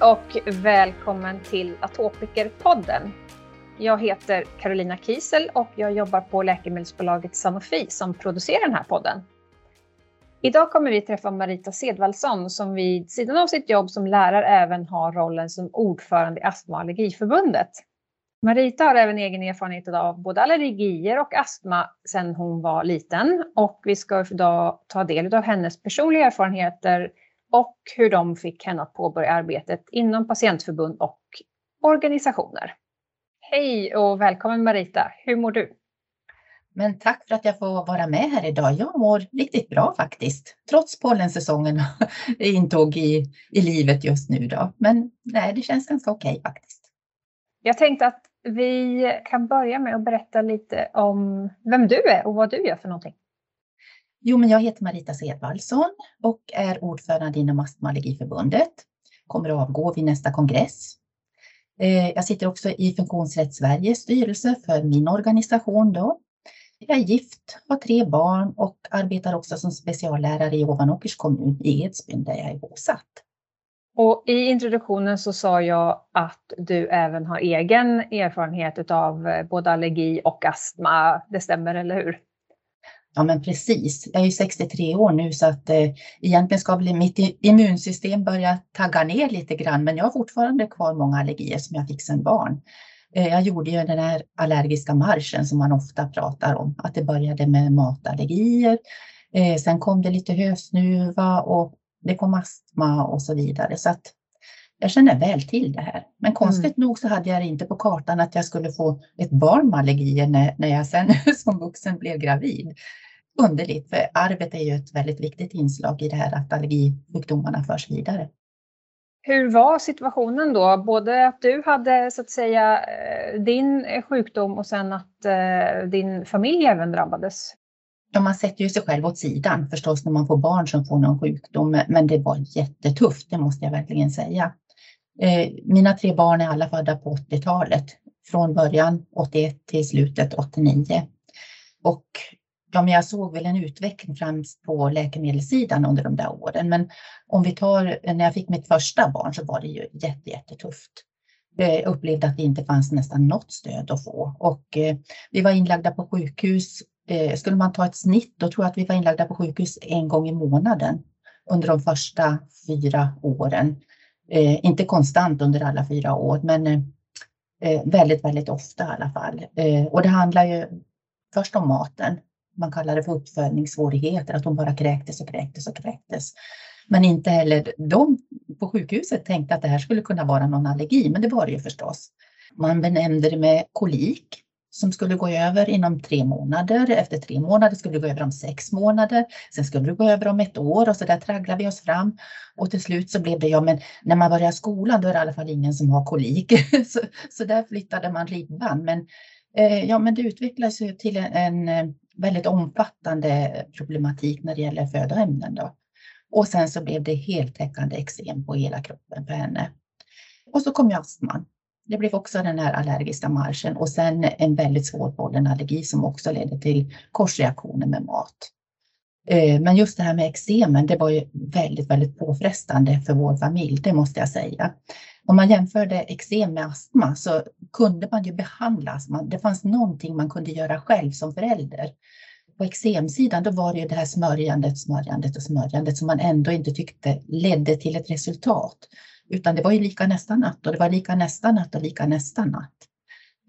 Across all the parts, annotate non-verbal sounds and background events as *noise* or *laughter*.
Och välkommen till Atopikerpodden. Jag heter Carolina Kiesel och jag jobbar på läkemedelsbolaget Sanofi som producerar den här podden. Idag kommer vi träffa Marita Sedvalsson som vid sidan av sitt jobb som lärare även har rollen som ordförande i Astma och allergiförbundet. Marita har även egen erfarenhet av både allergier och astma sedan hon var liten och vi ska idag ta del av hennes personliga erfarenheter och hur de fick henne att påbörja arbetet inom patientförbund och organisationer. Hej och välkommen Marita! Hur mår du? Men tack för att jag får vara med här idag. Jag mår riktigt bra faktiskt, trots pollensäsongen *laughs* intåg i, i livet just nu. Då. Men nej, det känns ganska okej faktiskt. Jag tänkte att vi kan börja med att berätta lite om vem du är och vad du gör för någonting. Jo, men jag heter Marita Sedvallsson och är ordförande inom Astma Allergiförbundet. Kommer att avgå vid nästa kongress. Eh, jag sitter också i Funktionsrätt Sveriges styrelse för min organisation. Då. Jag är gift, har tre barn och arbetar också som speciallärare i Ovanåkers kommun i Edsbyn där jag är bosatt. Och I introduktionen så sa jag att du även har egen erfarenhet av eh, både allergi och astma. Det stämmer, eller hur? Ja, men precis. Jag är ju 63 år nu så att eh, egentligen ska väl mitt immunsystem börja tagga ner lite grann, men jag har fortfarande kvar många allergier som jag fick sedan barn. Eh, jag gjorde ju den här allergiska marschen som man ofta pratar om, att det började med matallergier. Eh, sen kom det lite hösnuva och det kom astma och så vidare. Så att jag känner väl till det här. Men konstigt mm. nog så hade jag det inte på kartan att jag skulle få ett barn med allergier när, när jag sen *laughs* som vuxen blev gravid. Underligt, för arvet är ju ett väldigt viktigt inslag i det här att allergisjukdomarna förs vidare. Hur var situationen då? Både att du hade så att säga eh, din sjukdom och sen att eh, din familj även drabbades? Ja, man sätter ju sig själv åt sidan förstås när man får barn som får någon sjukdom, men det var jättetufft, det måste jag verkligen säga. Eh, mina tre barn är alla födda på 80-talet, från början 81 till slutet 89. Och ja, men jag såg väl en utveckling främst på läkemedelssidan under de där åren. Men om vi tar när jag fick mitt första barn så var det ju jätte, jättetufft. Jag upplevde att det inte fanns nästan något stöd att få och eh, vi var inlagda på sjukhus. Eh, skulle man ta ett snitt då tror jag att vi var inlagda på sjukhus en gång i månaden under de första fyra åren. Eh, inte konstant under alla fyra år, men eh, eh väldigt, väldigt ofta i alla fall. Eh, och det handlar ju först om maten. Man kallar det för uppfödningssvårigheter, att hon bara kräktes och kräktes och kräktes. Men inte heller de på sjukhuset tänkte att det här skulle kunna vara någon allergi, men det var det ju förstås. Man benämnde det med kolik som skulle gå över inom tre månader. Efter tre månader skulle det gå över om sex månader. Sen skulle det gå över om ett år och så där tragglade vi oss fram. Och till slut så blev det, ja men när man börjar skolan då är det i alla fall ingen som har kolik. *laughs* så, så där flyttade man ribban. Men, eh, ja, men det utvecklades ju till en, en, väldigt omfattande problematik när det gäller födoämnen. Då. Och sen så blev det heltäckande eksem på hela kroppen för henne. Och så kom ju astman det blev också den här allergiska marschen och sen en väldigt svår pollenallergi som också ledde till korsreaktioner med mat. Eh, men just det här med eksemen, det var ju väldigt, väldigt påfrestande för vår familj, det måste jag säga. Om man jämförde eksem med astma så kunde man ju behandla astma. Det fanns någonting man kunde göra själv som förälder. På eksemsidan då var det ju det här smörjandet, smörjandet och smörjandet som man ändå inte tyckte ledde till ett resultat. Utan det var ju lika nästa natt och det var lika nästa natt och lika nästa natt.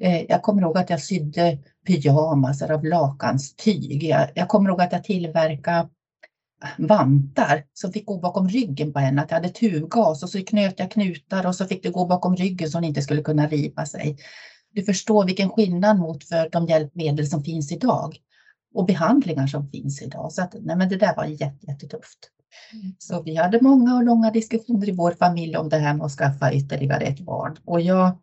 Eh, jag kommer ihåg att jag sydde pyjamasar av lakanstyg. Jag, jag kommer ihåg att jag tillverkade vantar som fick gå bakom ryggen på henne. Att jag hade tuvgas och så knöt jag knutar och så fick det gå bakom ryggen så hon inte skulle kunna riva sig. Du förstår vilken skillnad mot för de hjälpmedel som finns idag och behandlingar som finns idag. Så att, nej, men det där var jättetufft. Mm. Så vi hade många och långa diskussioner i vår familj om det här med att skaffa ytterligare ett barn. Och jag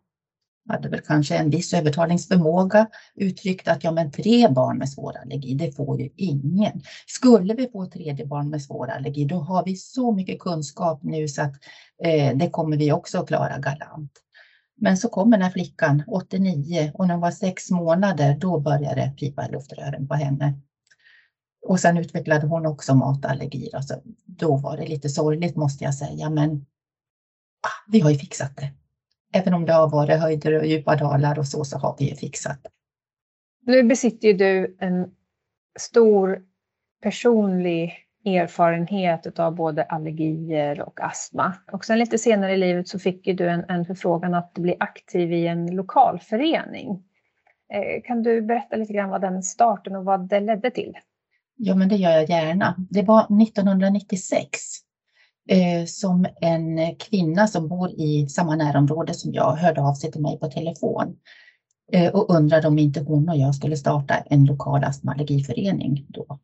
hade väl kanske en viss övertalningsförmåga, uttryckt att ja men tre barn med svår allergi, det får ju ingen. Skulle vi få ett tredje barn med svår allergi, då har vi så mycket kunskap nu så att eh, det kommer vi också att klara galant. Men så kommer den här flickan, 89, och när hon var sex månader, då började det pipa i luftrören på henne. Och sen utvecklade hon också matallergi. Alltså, då var det lite sorgligt måste jag säga, men ah, vi har ju fixat det. Även om det har varit höjder och djupa dalar och så, så har vi ju fixat det. Nu besitter ju du en stor personlig erfarenhet av både allergier och astma. Och sen lite senare i livet så fick ju du en, en förfrågan att bli aktiv i en lokalförening. Eh, kan du berätta lite grann vad den starten och vad det ledde till? Ja, men det gör jag gärna. Det var 1996 eh, Eh, som en kvinna som bor i samma närområde som jag hörde av sig till mig på telefon eh, och undrade om inte hon och jag skulle starta en lokal astmaallergiförening då.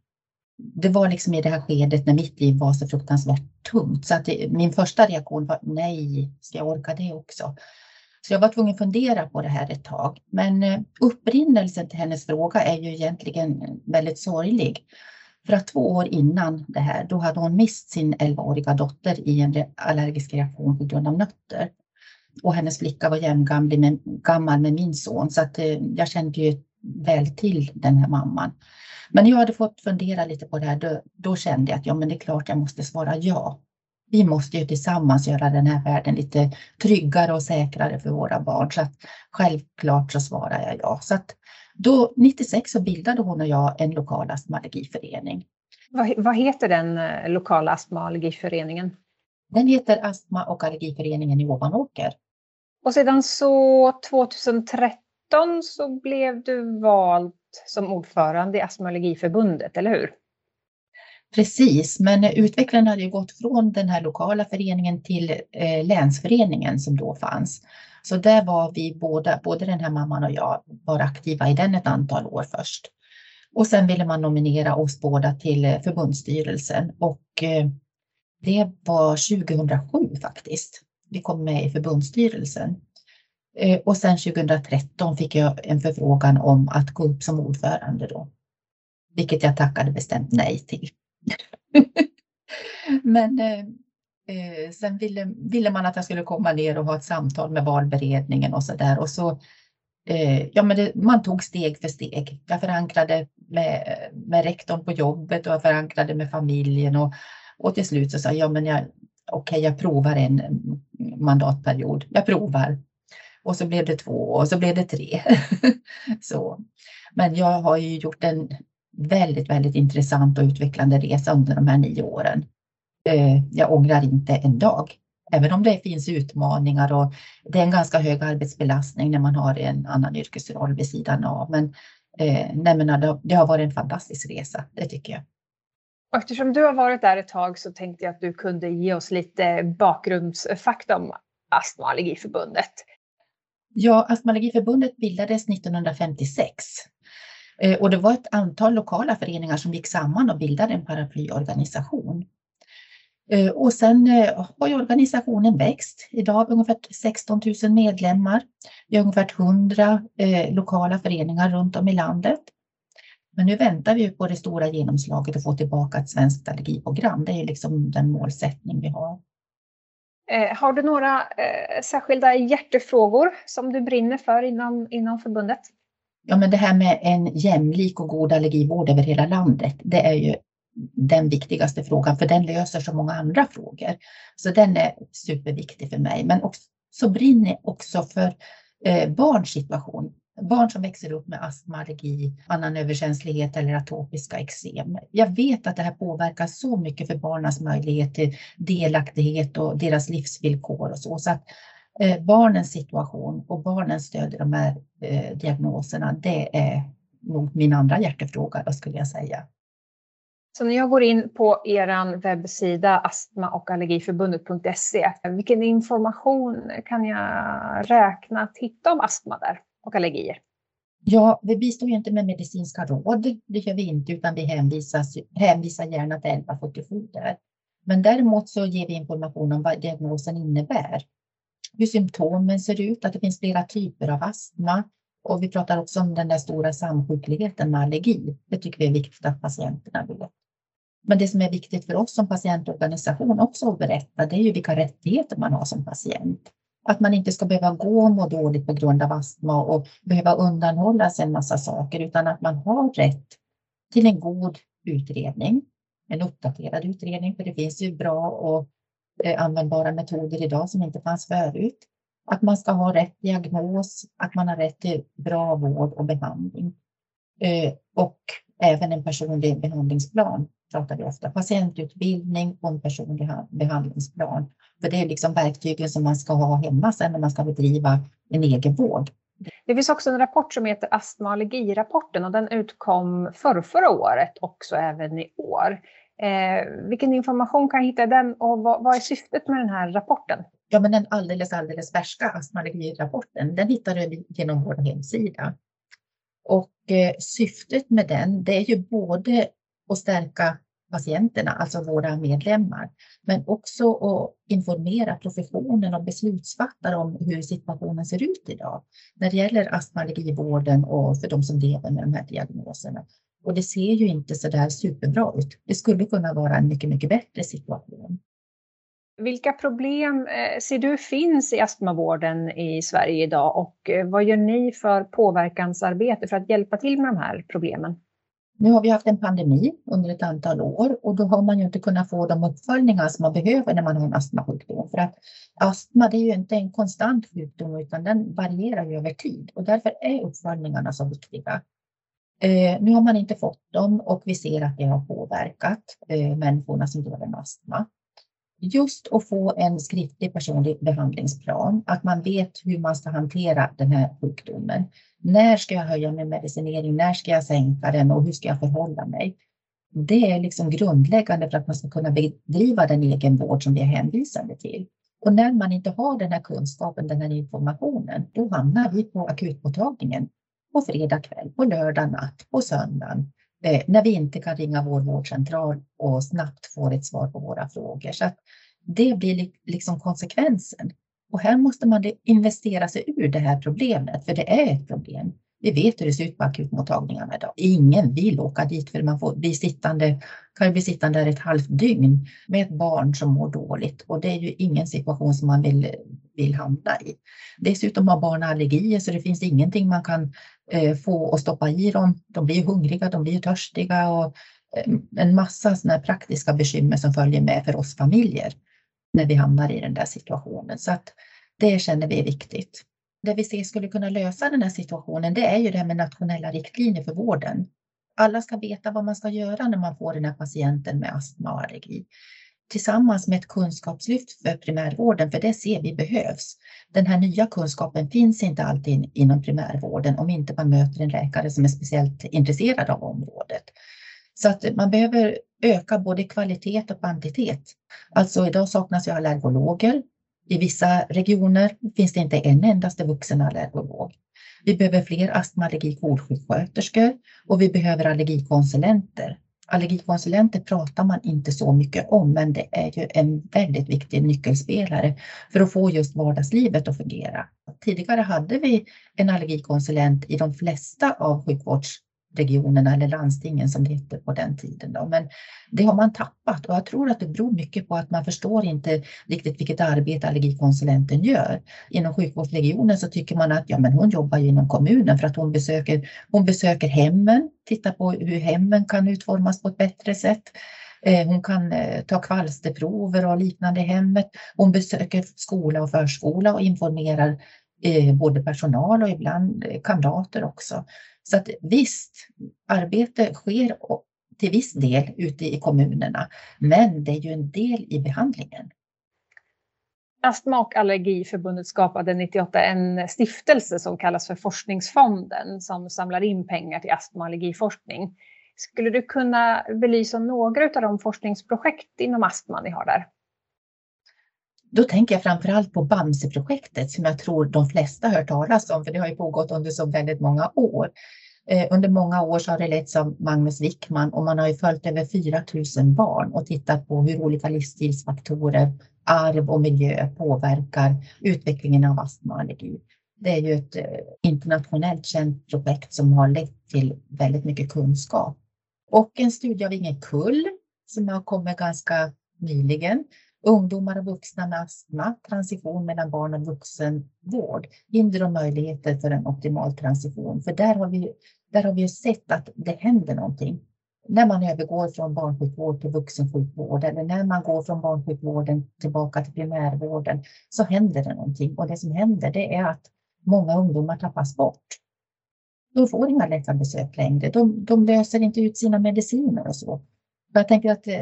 Det var liksom i det här skedet när mitt liv var så fruktansvärt tungt så att det, min första reaktion var nej, ska jag orka det också? Så jag var tvungen att fundera på det här ett tag. Men eh, upprinnelsen till hennes fråga är ju egentligen väldigt sorglig. För att två år innan det här, då hade hon mist sin 11-åriga dotter i en allergisk reaktion på grund av nötter. Och hennes flicka var jämngammal med, gammal med min son, så att eh, jag kände ju väl till den här mamman. Men jag hade fått fundera lite på det här, då, då kände jag att ja, men det är klart jag måste svara ja. Vi måste ju tillsammans göra den här världen lite tryggare och säkrare för våra barn. Så att självklart så svarar jag ja. Så att då 96 så bildade hon och jag en lokal astmaallergiförening. Vad, vad heter den eh, lokala astmaallergiföreningen? Den heter Astma och allergiföreningen i Ovanåker. Och sedan så 2013 så blev du vald som ordförande i Astma och allergiförbundet, eller hur? Precis, men utvecklingen hade ju gått från den här lokala föreningen till eh, länsföreningen som då fanns. Så där var vi båda, både den här mamman och jag, var aktiva i den ett antal år först. Och sen ville man nominera oss båda till eh, förbundsstyrelsen och eh, det var 2007 faktiskt. Vi kom med i förbundsstyrelsen. Eh, och sen 2013 fick jag en förfrågan om att gå upp som ordförande då. Vilket jag tackade bestämt nej till. *laughs* Men eh, eh, sen ville, ville man att jag skulle komma ner och ha ett samtal med valberedningen och så där. Och så, eh, ja, men det, man tog steg för steg. Jag förankrade med, med rektorn på jobbet och jag förankrade med familjen och, och till slut så sa jag, men jag, okej, okay, jag provar en mandatperiod. Jag provar. Och så blev det två och så blev det tre. *laughs* så. Men jag har ju gjort en väldigt, väldigt intressant och utvecklande resa under de här nio åren eh, jag ångrar inte en dag. Även om det finns utmaningar och det är en ganska hög arbetsbelastning när man har en annan yrkesroll vid sidan av. Men, eh, nej, men det, har varit en fantastisk resa, det tycker jag. Och eftersom du har varit där ett tag så tänkte jag att du kunde ge oss lite bakgrundsfakta om Astma och allergiförbundet. Ja, Astma och allergiförbundet bildades 1956 eh, Eh, och det var ett antal lokala föreningar som gick samman och bildade en paraplyorganisation. Eh, och sen eh, har ju organisationen växt. Idag har vi ungefär 16 000 medlemmar. Vi har ungefär 100 lokala föreningar runt om i landet. Men nu väntar vi på det stora genomslaget och få tillbaka ett svenskt allergiprogram. Det är liksom den målsättning vi har. Har du några särskilda hjärtefrågor som du brinner för inom, inom förbundet? Ja, men det här med en jämlik och god allergivård över hela landet, det är ju den viktigaste frågan, för den löser så många andra frågor. Så den är superviktig för mig. Men också, så brinner jag också för eh, barns situation. Barn som växer upp med astma, allergi, annan överkänslighet eller atopiska eksem. Jag vet att det här påverkar så mycket för barnens möjlighet till delaktighet och deras livsvillkor och så. så att, barnens situation och barnens stöd i de här eh, diagnoserna, det är nog min andra hjärtefråga, skulle jag säga. Så när jag går in på er webbsida astma och allergiförbundet.se, vilken information kan jag räkna att hitta om astma där och allergier? Ja, vi bistår ju inte med medicinska råd, det gör vi inte, utan vi hänvisas, hänvisar gärna till 1177 där. Men däremot så ger vi information om vad diagnosen innebär, hur symptomen ser ut, att det finns flera typer av astma, och vi pratar också om den där stora samsjukligheten med allergi. Det tycker vi är viktigt att patienterna vet. Men det som är viktigt för oss som patientorganisation också att berätta, det är ju vilka rättigheter man har som patient. Att man inte ska behöva gå och må dåligt på grund av astma och behöva undanhålla sig en massa saker, utan att man har rätt till en god utredning, en uppdaterad utredning, för det finns ju bra och Eh, användbara metoder idag som inte fanns förut. Att man ska ha rätt diagnos, att man har rätt till bra vård och behandling. Eh, och även en personlig behandlingsplan pratar vi ofta. Patientutbildning och en personlig behandlingsplan. För det är liksom verktygen som man ska ha hemma sen när man ska bedriva en egen vård. Det finns också en rapport som heter Astma och allergirapporten och den utkom förra året också även i år. Eh, vilken information kan jag hitta i den och vad, vad, är syftet med den här rapporten? Ja, men den alldeles, alldeles färska astma den hittar du genom vår hemsida. Och eh, syftet med den, det är ju både att stärka patienterna, alltså våra medlemmar, men också att informera professionen och beslutsfattare om hur situationen ser ut idag när det gäller astmaallergivården och för de som lever med de här diagnoserna. Och det ser ju inte så där superbra ut. Det skulle kunna vara en mycket, mycket bättre situation. Vilka problem eh, ser du finns i astmavården i Sverige idag och eh, vad gör ni för påverkansarbete för att hjälpa till med de här problemen? Nu har vi haft en pandemi under ett antal år och då har man ju inte kunnat få de uppföljningar som man behöver när man har en astmasjukdom. För att astma det är ju inte en konstant sjukdom utan den varierar ju över tid och därför är uppföljningarna så viktiga. Eh, nu har man inte fått dem och vi ser att det har påverkat eh, människorna som lever med astma. Just att få en skriftlig personlig behandlingsplan, att man vet hur man ska hantera den här sjukdomen. När ska jag höja min medicinering? När ska jag sänka den och hur ska jag förhålla mig? Det är liksom grundläggande för att man ska kunna bedriva den egenvård som vi är hänvisade till. Och när man inte har den här kunskapen, den här informationen, då hamnar vi på akutmottagningen på fredag kväll, och lördag natt, på söndagen, eh, när vi inte kan ringa vår vårdcentral och snabbt få ett svar på våra frågor. Så att det blir liksom konsekvensen. Och här måste man investera sig ur det här problemet, för det är ett problem. Vi vet hur det ser ut på akutmottagningarna idag. Ingen vill åka dit för man får bli sittande, kan bli sittande där ett halvt dygn med ett barn som mår dåligt och det är ju ingen situation som man vill, vill hamna i. Dessutom har barn allergier så det finns ingenting man kan eh, få och stoppa i dem. De blir hungriga, de blir törstiga och eh, en massa såna praktiska bekymmer som följer med för oss familjer när vi hamnar i den där situationen. Så att det känner vi är viktigt. Det vi ser skulle kunna lösa den här situationen, det är ju det här med nationella riktlinjer för vården. Alla ska veta vad man ska göra när man får den här patienten med astma och allergi. Tillsammans med ett kunskapslyft för primärvården, för det ser vi behövs. Den här nya kunskapen finns inte alltid inom primärvården om inte man möter en läkare som är speciellt intresserad av området. Så att man behöver öka både kvalitet och kvantitet. Alltså idag saknas ju allergologer. I vissa regioner finns det inte en endaste vuxen allergolog. Vi behöver fler astma och och vi behöver allergikonsulenter. Allergikonsulenter pratar man inte så mycket om, men det är ju en väldigt viktig nyckelspelare för att få just vardagslivet att fungera. Tidigare hade vi en allergikonsulent i de flesta av sjukvårds regionerna eller landstingen som det hette på den tiden. Då. Men det har man tappat och jag tror att det beror mycket på att man förstår inte riktigt vilket arbete allergikonsulenten gör. Inom sjukvårdsregionen så tycker man att ja, men hon jobbar ju inom kommunen för att hon besöker, hon besöker hemmen, tittar på hur hemmen kan utformas på ett bättre sätt. Eh, hon kan eh, ta kvalsterprover och liknande i hemmet. Hon besöker skola och förskola och informerar eh, både personal och ibland kamrater också. Så att visst, arbete sker till viss del ute i kommunerna, men det är ju en del i behandlingen. Astma och allergiförbundet skapade 98 en stiftelse som kallas för Forskningsfonden som samlar in pengar till astma och allergiforskning. Skulle du kunna belysa några av de forskningsprojekt inom astma ni har där? Då tänker jag framför allt på Bamseprojektet som jag tror de flesta hört talas om, för det har ju pågått under så väldigt många år. Eh, under många år så har det letts av Magnus Wickman och man har ju följt över 4 000 barn och tittat på hur olika livsstilsfaktorer, arv och miljö påverkar utvecklingen av astma och allergi. Det är ju ett eh, internationellt känt projekt som har lett till väldigt mycket kunskap. Och en studie av Inge Kull som har kommit ganska nyligen Ungdomar och vuxna med astma, transition mellan barn och vuxenvård, hinder och möjligheter för en optimal transition. För där har vi, där har vi sett att det händer någonting. när man övergår från barnsjukvård till vuxensjukvård eller när man går från barnsjukvården tillbaka till primärvården så händer det någonting. Och det som händer det är att många ungdomar tappas bort. De får inga läkarbesök längre. De, de löser inte ut sina mediciner och så. Jag tänker att eh,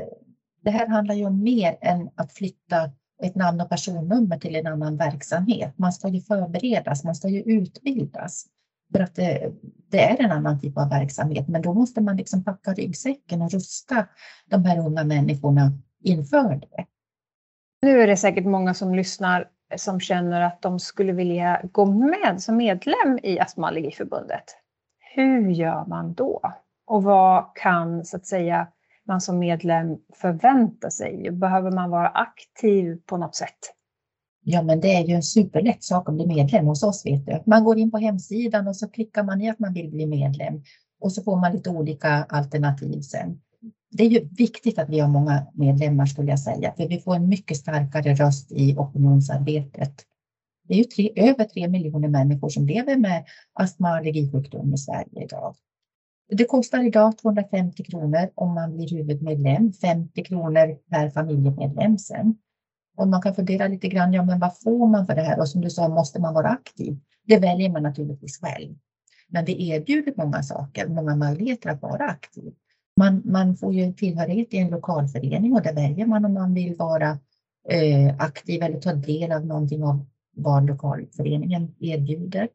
det, här handlar ju om mer än att flytta ett namn och personnummer till en annan verksamhet. Man ska ju förberedas, man ska ju utbildas för att det, det, är en annan typ av verksamhet. Men då måste man liksom packa ryggsäcken och rusta de här unga människorna inför det. Nu är det säkert många som lyssnar som känner att de skulle vilja gå med som medlem i Astma Allergiförbundet. Hur gör man då? Och vad kan så att säga man som medlem förvänta sig? Behöver man vara aktiv på något sätt? Ja, men det är ju en superlätt sak att bli medlem hos oss. Vet du. Man går in på hemsidan och så klickar man i att man vill bli medlem och så får man lite olika alternativ sen. Det är ju viktigt att vi har många medlemmar skulle jag säga, för vi får en mycket starkare röst i opinionsarbetet. Det är ju tre, över tre miljoner människor som lever med astma och allergisjukdom i Sverige idag. Det kostar idag 250 kronor om man blir huvudmedlem, 50 kronor per familjemedlem sen. Och man kan fundera lite grann, ja men vad får man för det här? Och som du sa, måste man vara aktiv? Det väljer man naturligtvis själv. Men vi erbjuder många saker, många möjligheter att vara aktiv. Man, man får ju tillhörighet i en lokalförening och där väljer man om man vill vara eh, aktiv eller ta del av någonting av vad lokalföreningen erbjuder.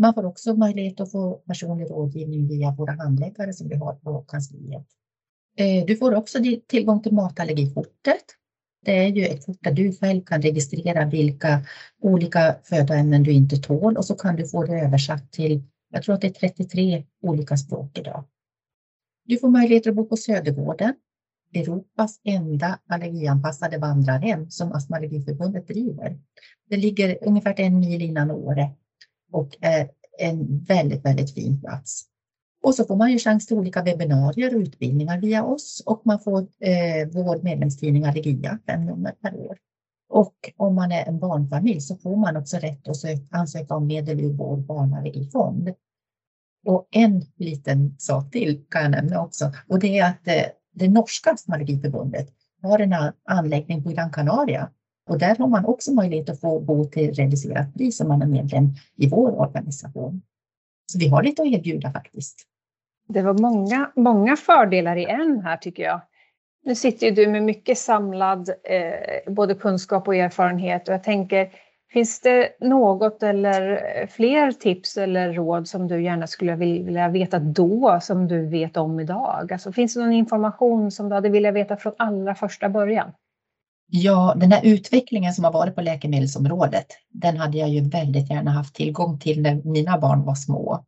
Man får också möjlighet att få personlig rådgivning via våra handläggare som vi har på kansliet. Eh, du får också tillgång till matallergikortet det är ju ett kort där du själv kan registrera vilka olika födoämnen du inte tål och så kan du få det översatt till, jag tror att det är 33 olika språk idag. Du får möjlighet att bo på Södergården, Europas enda allergianpassade vandrarhem som Astma Allergiförbundet driver. Det ligger ungefär en mil innan Åre och är en väldigt, väldigt fin plats. Och så får man ju chans till olika webbinarier och utbildningar via oss och man får eh, vår medlemstidning Allergia, fem nummer per år. Och om man är en barnfamilj så får man också rätt att söka, ansöka om medel ur vår barnallergifond. Och en liten sak till kan jag nämna också och det är att eh, det norska astmaallergiförbundet har en anläggning på Gran Canaria och där har man också möjlighet att få bo till reducerat pris om man är medlem i vår organisation. Så vi har lite att erbjuda faktiskt. Det var många, många fördelar i en här tycker jag. Nu sitter ju du med mycket samlad eh, både kunskap och erfarenhet och jag tänker, finns det något eller eh, fler tips eller råd som du gärna skulle vilja veta då som du vet om idag? Alltså, finns det någon information som du hade velat veta från allra första början? Ja, den här utvecklingen som har varit på läkemedelsområdet, den hade jag ju väldigt gärna haft tillgång till när mina barn var små.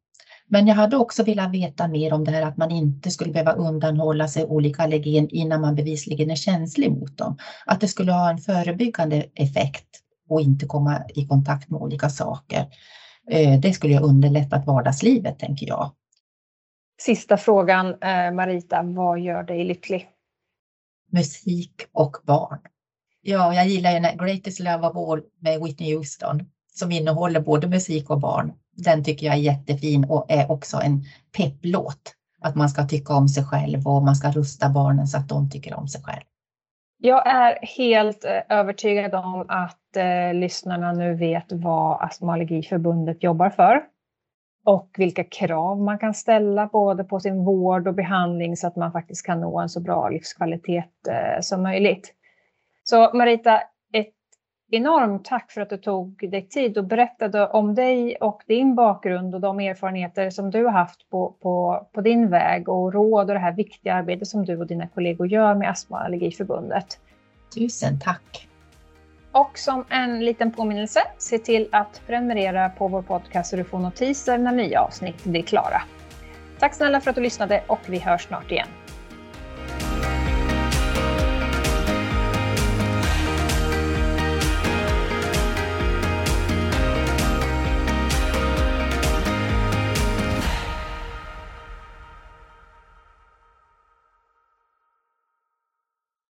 Men jag hade också velat veta mer om det här att man inte skulle behöva undanhålla sig olika allergen innan man bevisligen är känslig mot dem. Att det skulle ha en förebyggande effekt och inte komma i kontakt med olika saker. Eh, det skulle ju underlättat vardagslivet, tänker jag. Sista frågan, eh, Marita, vad gör dig lycklig? Musik och barn. Ja, jag gillar ju Greatest Love of All med Whitney Houston som innehåller både musik och barn. Den tycker jag är jättefin och är också en pepplåt. Att man ska tycka om sig själv och man ska rusta barnen så att de tycker om sig själv. Jag är helt eh, övertygad om att eh, lyssnarna nu vet vad Astma Allergiförbundet jobbar för och vilka krav man kan ställa både på sin vård och behandling så att man faktiskt kan nå en så bra livskvalitet eh, som möjligt. Så Marita, enormt tack för att du tog dig tid och berättade om dig och din bakgrund och de erfarenheter som du har haft på, på, på din väg och råd och det här viktiga arbetet som du och dina kollegor gör med Astma och Allergiförbundet. Tusen tack! Och som en liten påminnelse, se till att prenumerera på vår podcast så du får notiser när nya avsnitt blir klara. Tack snälla för att du lyssnade och vi hörs snart igen.